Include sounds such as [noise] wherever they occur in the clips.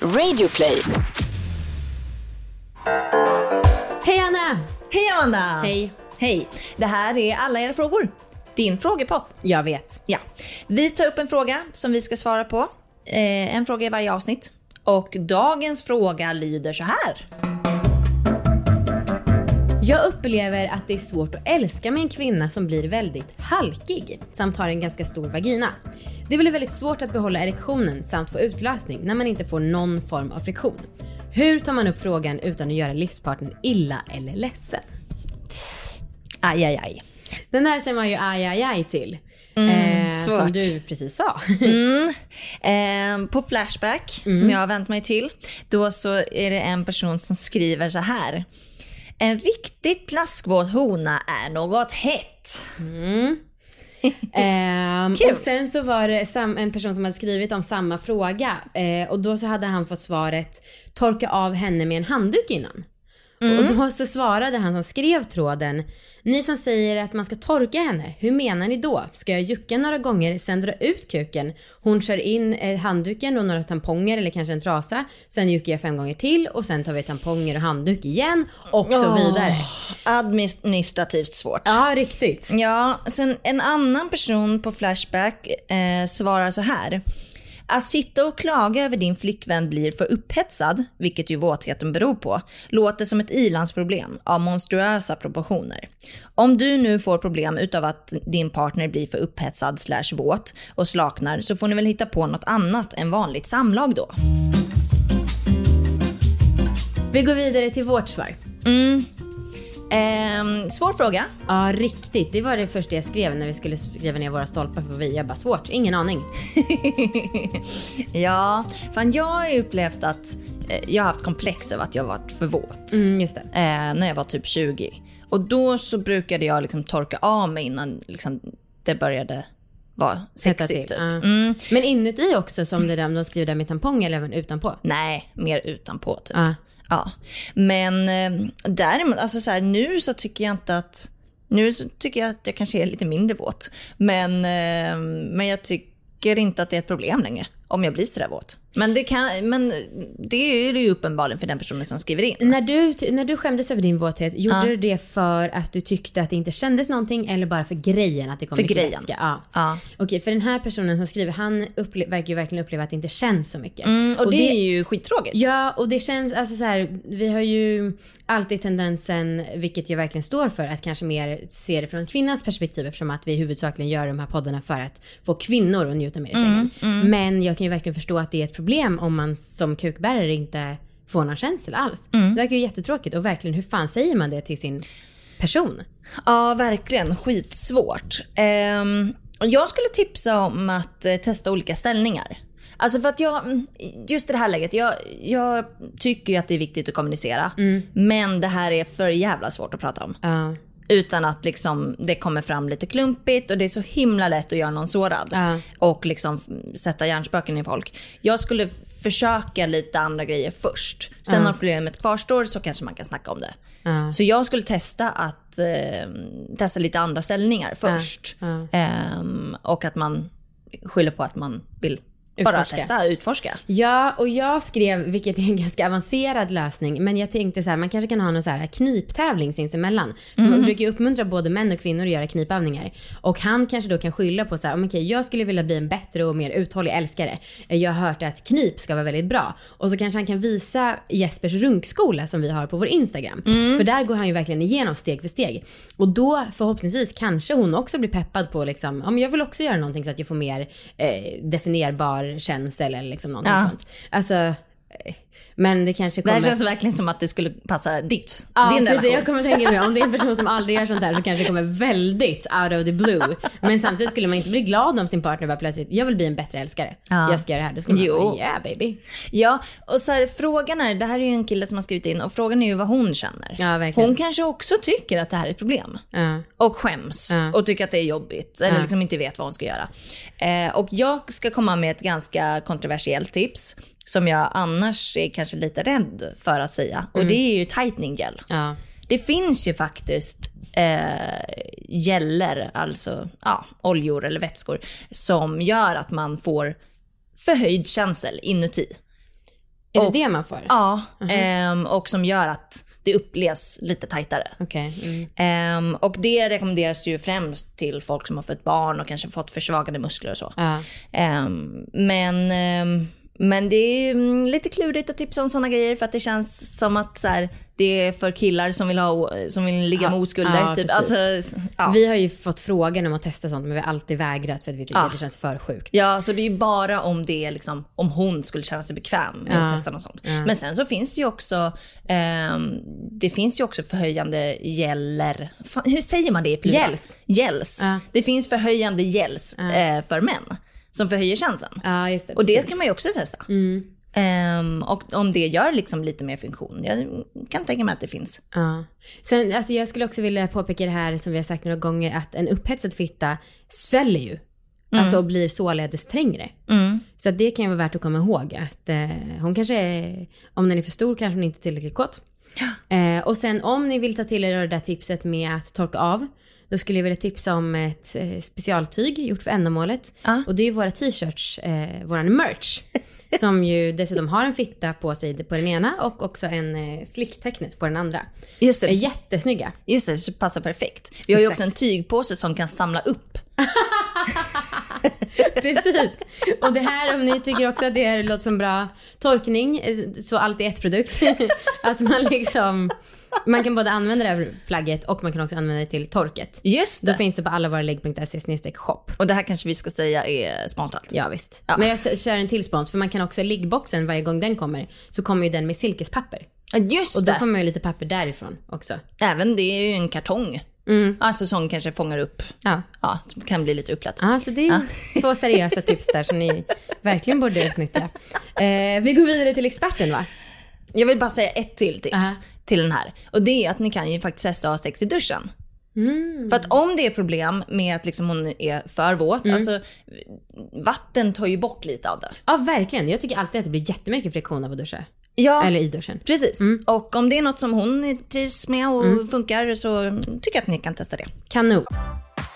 Radioplay. Hej Anna! Hej Amanda! Hej. Hej! Det här är alla era frågor. Din frågepott. Jag vet. Ja. Vi tar upp en fråga som vi ska svara på. Eh, en fråga i varje avsnitt. Och dagens fråga lyder så här. Jag upplever att det är svårt att älska med en kvinna som blir väldigt halkig samt har en ganska stor vagina. Det blir väldigt svårt att behålla erektionen samt få utlösning när man inte får någon form av friktion. Hur tar man upp frågan utan att göra livspartnern illa eller ledsen? Aj, aj, aj. Den här säger man ju aj, aj, aj till. eh, som du precis sa. [laughs] Eh, på Flashback, som jag har vänt mig till, då så är det en person som skriver så här. En riktigt plaskvåt hona är något hett. [laughs] Ehm, Kul. och sen så var det en person som hade skrivit om samma fråga eh, och då så hade han fått svaret torka av henne med en handduk innan. Och då så svarade han som skrev tråden, ni som säger att man ska torka henne, hur menar ni då? Ska jag jucka några gånger, sen dra ut kuken? Hon kör in eh, handduken och några tamponger eller kanske en trasa, sen juckar jag fem gånger till och sen tar vi tamponger och handduk igen och så vidare. Administrativt svårt. Ja, riktigt. Ja, sen en annan person på Flashback eh, svarar så här. Att sitta och klaga över din flickvän blir för upphetsad, vilket ju våtheten beror på, låter som ett ilandsproblem av monstruösa proportioner. Om du nu får problem utav att din partner blir för upphetsad slash våt och slaknar så får ni väl hitta på något annat än vanligt samlag då. Vi går vidare till vårt svar. Ehm, svår fråga. Ja, riktigt. Det var det första jag skrev när vi skulle skriva ner våra stolpar för vi. Jag bara svårt, ingen aning. [laughs] Ja, fan jag har upplevt att eh, jag har haft komplex över att jag varit för våt. Mm, eh, när jag var typ 20. Och då så brukade jag liksom torka av mig innan liksom, det började vara sexigt. Typ. Ja. Mm. Men inuti också som det där de skriver där med tampong eller även utanpå? Nej, mer utanpå typ. Ja. Ja. Men eh, däremot, alltså så här, nu så tycker jag inte att... Nu tycker jag att jag kanske är lite mindre våt. Men, eh, men jag tycker inte att det är ett problem längre om jag blir sådär våt. Men det, kan, men det är det ju uppenbarligen för den personen som skriver in. När du, när du skämdes över din våthet, gjorde du det för att du tyckte att det inte kändes någonting eller bara för grejen att det kom För mycket grejen. vätska? Ja. Ja. Okej, för den här personen som skriver, han upple- verkar ju verkligen uppleva att det inte känns så mycket. Mm, och, det, är ju skittråkigt. Ja, och det känns, alltså så här, vi har ju alltid tendensen, vilket jag verkligen står för, att kanske mer se det från kvinnans perspektiv eftersom att vi huvudsakligen gör de här poddarna för att få kvinnor att njuta mer i sängen. Men jag kan ju verkligen förstå att det är ett problem om man som kukbärare inte får någon känsla alls. Det verkar ju jättetråkigt och verkligen, hur fan säger man det till sin person? Ja, verkligen. Skitsvårt. Och jag skulle tipsa om att eh, testa olika ställningar. Alltså för att jag, mm, just i det här läget, jag, jag tycker ju att det är viktigt att kommunicera. Men det här är för jävla svårt att prata om. Ja. Utan att liksom det kommer fram lite klumpigt och det är så himla lätt att göra någon sårad. Ja. Och liksom sätta hjärnspöken i folk. Jag skulle försöka lite andra grejer först. Sen om problemet kvarstår så kanske man kan snacka om det. Ja. Så jag skulle testa att eh, testa lite andra ställningar först. Ehm, och att man skyller på att man vill bara Utforska. testa, utforska. Ja, och jag skrev, vilket är en [laughs] ganska avancerad lösning, men jag tänkte så här, man kanske kan ha någon så här kniptävling sinsemellan. För Man brukar ju uppmuntra både män och kvinnor att göra knipövningar. Och han kanske då kan skylla på så här, okej, jag skulle vilja bli en bättre och mer uthållig älskare. Jag har hört att knip ska vara väldigt bra. Och så kanske han kan visa Jespers runkskola som vi har på vår Instagram. För där går han ju verkligen igenom steg för steg. Och då förhoppningsvis kanske hon också blir peppad på liksom, om jag vill också göra någonting så att jag får mer eh, definierbar känsel eller liksom någonting Ja. sånt. Alltså, men det kanske Det kommer... här känns verkligen som att det skulle passa ditt, Ja, din precis. relation. Jag kommer tänka det. Om det är en person som aldrig gör sånt här så kanske det kommer väldigt out of the blue. Men samtidigt skulle man inte bli glad om sin partner bara plötsligt, jag vill bli en bättre älskare. Ja. Jag ska göra det här. Då skulle man Jo. bara, yeah baby. Ja, och så här, frågan är, det här är ju en kille som har skrivit in och frågan är ju vad hon känner. Ja, verkligen. Hon kanske också tycker att det här är ett problem. Ja. Och skäms och tycker att det är jobbigt eller liksom inte vet vad hon ska göra. Eh, och jag ska komma med ett ganska kontroversiellt tips som jag annars är kanske lite rädd för att säga. Och det är ju tightening gel. Ja. Det finns ju faktiskt eh, geller, alltså ja, oljor eller vätskor, som gör att man får förhöjd känsel inuti. Är Och- det det man får? Ja, ehm, och som gör att det upplevs lite tajtare. Okej. Mm. Ehm, och det rekommenderas ju främst till folk som har fått barn och kanske fått försvagade muskler och så. Ja. Ehm, men, ehm, men det är ju mm, lite klurigt att tipsa om sådana grejer för att det känns som att så här, det är för killar som vill, ha, som vill ligga Ja, med oskulder. ja, typ. alltså, ja. Vi har ju fått frågan om att testa sånt men vi har alltid vägrat för att vi tycker att det känns för sjukt. Ja, så det är ju bara om det liksom, om hon skulle känna sig bekväm med att testa något sånt. Men sen så finns det ju också, ehm, det finns ju också förhöjande gäller, fan, hur säger man det i plural? Gels. Ja. Det finns förhöjande gels eh, för män som förhöjer chansen. Ja, just det. Och det precis. kan man ju också testa. Ehm, och om det gör liksom lite mer funktion. Jag kan tänka mig att det finns. Ja. Sen, alltså jag skulle också vilja påpeka det här som vi har sagt några gånger att en upphetsad fitta sväller ju. Alltså och blir således trängre. Så att det kan ju vara värt att komma ihåg att eh, hon kanske är, om den är för stor kanske hon inte är tillräckligt kåt. Eh, och sen om ni vill ta till er det där tipset med att torka av, då skulle jag vilja tipsa om ett eh, specialtyg gjort för ändamålet. Ja. Och det är ju våra t-shirts, eh, våran merch. [laughs] som ju dessutom har en fitta på sig på den ena och också en eh, slicktecknet på den andra. Just det, jättesnygga. just det, så passar perfekt. Vi har ju också en tygpåse som kan samla upp. [laughs] [laughs] Precis. Och det här om ni tycker också att det här låter som bra torkning, eh, så allt är ett produkt. [laughs] att man liksom, man kan både använda det här plagget och man kan också använda det till torket. Just Då det. finns det på allavaralägg.se shop. Och det här kanske vi ska säga är sponsrat. Ja visst. Ja. Men jag kör en till spons för man kan också, liggboxen varje gång den kommer så kommer ju den med silkespapper. Ja, Just Och då det. får man ju lite papper därifrån också. Även det är ju en kartong. Alltså som kanske fångar upp, Ja. ja, som kan bli lite upplätt. Ja, så det är två seriösa tips där som ni verkligen borde utnyttja. Eh, vi går vidare till experten va? Jag vill bara säga ett till tips Aha. till den här. Och det är att ni kan ju faktiskt testa att ha sex i duschen. För att om det är problem med att liksom hon är för våt, alltså vatten tar ju bort lite av det. Ja, verkligen. Jag tycker alltid att det blir jättemycket friktion av att duscha. Ja, Eller i duschen. precis. Och om det är något som hon trivs med och funkar så tycker jag att ni kan testa det. Kanon.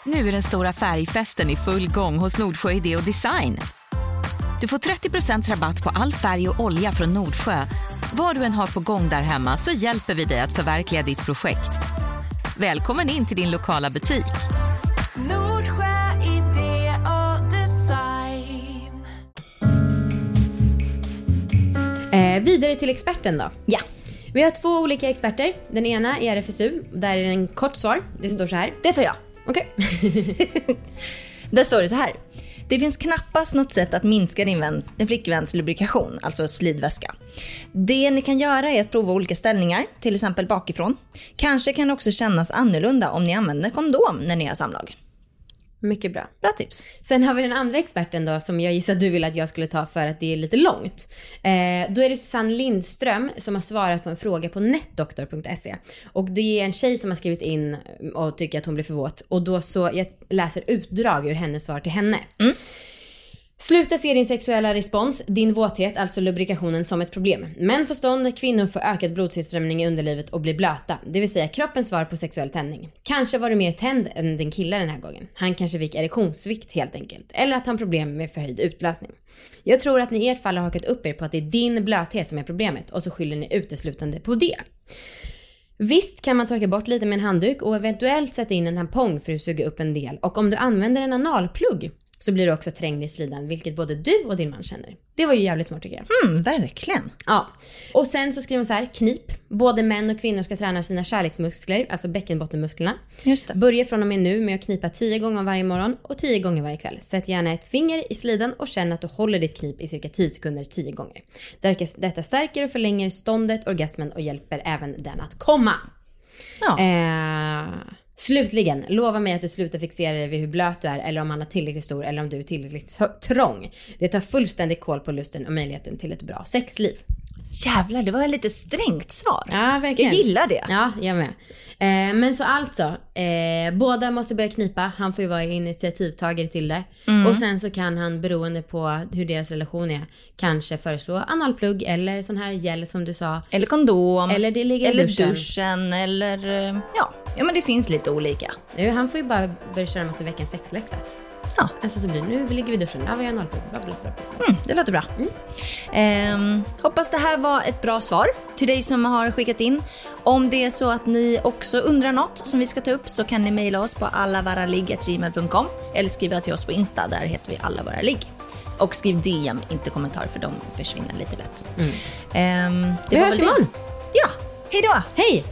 Nu är den stora färgfesten i full gång hos Nordsjö Idé och Design. Du får 30% rabatt på all färg och olja från Nordsjö. Vad du än har på gång där hemma så hjälper vi dig att förverkliga ditt projekt. Välkommen in till din lokala butik. Vidare till experten då. Ja, Vi har två olika experter. Den ena är RFSU. Där är det en kort svar. Det står så här. det tar jag. Okej. [laughs] Där står det så här. Det finns knappast något sätt att minska din, väns, din flickväns lubrikation, alltså slidväska. Det ni kan göra är att prova olika ställningar, till exempel bakifrån. Kanske kan det också kännas annorlunda om ni använder kondom när ni har samlag. Mycket bra. Bra tips. Sen har vi den andra experten då som jag gissar du vill att jag skulle ta för att det är lite långt. Eh, då är det Susanne Lindström som har svarat på en fråga på netdoktor.se. Och det är en tjej som har skrivit in och tycker att hon blir för våt. Och då så, jag läser utdrag ur hennes svar till henne. Sluta se din sexuella respons, din våthet, alltså lubrikationen, som ett problem. Män får stånd, kvinnor får ökad blodtillströmning i underlivet och blir blöta. Det vill säga kroppens svar på sexuell tändning. Kanske var du mer tänd än din kille den här gången. Han kanske fick erektionssvikt helt enkelt. Eller att han problem med förhöjd utlösning. Jag tror att ni i ert fall har hakat upp er på att det är din blöthet som är problemet och så skyller ni uteslutande på det. Visst kan man torka bort lite med en handduk och eventuellt sätta in en tampong för att suga upp en del. Och om du använder en analplugg så blir du också trängd i slidan, vilket både du och din man känner. Det var ju jävligt smart tycker jag. Mm, verkligen. Ja. Och sen så skriver hon så här, knip. Både män och kvinnor ska träna sina kärleksmuskler, alltså bäckenbottenmusklerna. Just det. Börja från och med nu med att knipa 10 gånger varje morgon och 10 gånger varje kväll. Sätt gärna ett finger i slidan och känn att du håller ditt knip i cirka 10 sekunder 10 gånger. Detta stärker och förlänger ståndet, orgasmen och hjälper även den att komma. Ja. Eh, slutligen, lova mig att du slutar fixera dig vid hur blöt du är eller om han är tillräckligt stor eller om du är tillräckligt tr- trång. Det tar fullständig koll på lusten och möjligheten till ett bra sexliv. Jävlar, det var ett lite strängt svar. Ja, verkligen. Jag gillar det. Ja, jag med. Eh, men så alltså, eh, båda måste börja knipa. Han får ju vara initiativtagare till det. Mm. Och sen så kan han, beroende på hur deras relation är, kanske föreslå analplugg eller sån här gel som du sa. Eller kondom. Eller det ligger i duschen. duschen. Eller eh, ja. Ja, men det finns lite olika. Nu, han får ju bara börja köra en massa veckans sexläxa. Ja. Alltså så blir det, nu ligger vi i duschen, ja vi har nollpunkt, bla bla bla. bla. Mm, det låter bra. Ehm, hoppas det här var ett bra svar till dig som har skickat in. Om det är så att ni också undrar något som vi ska ta upp så kan ni mejla oss på allavaraligg.gmail.com eller skriva till oss på Insta, där heter vi allavaraligg. Och skriv DM, inte kommentar för de försvinner lite lätt. Ehm, det Vi var hörs det. imorgon. Ja, hej då! Hej!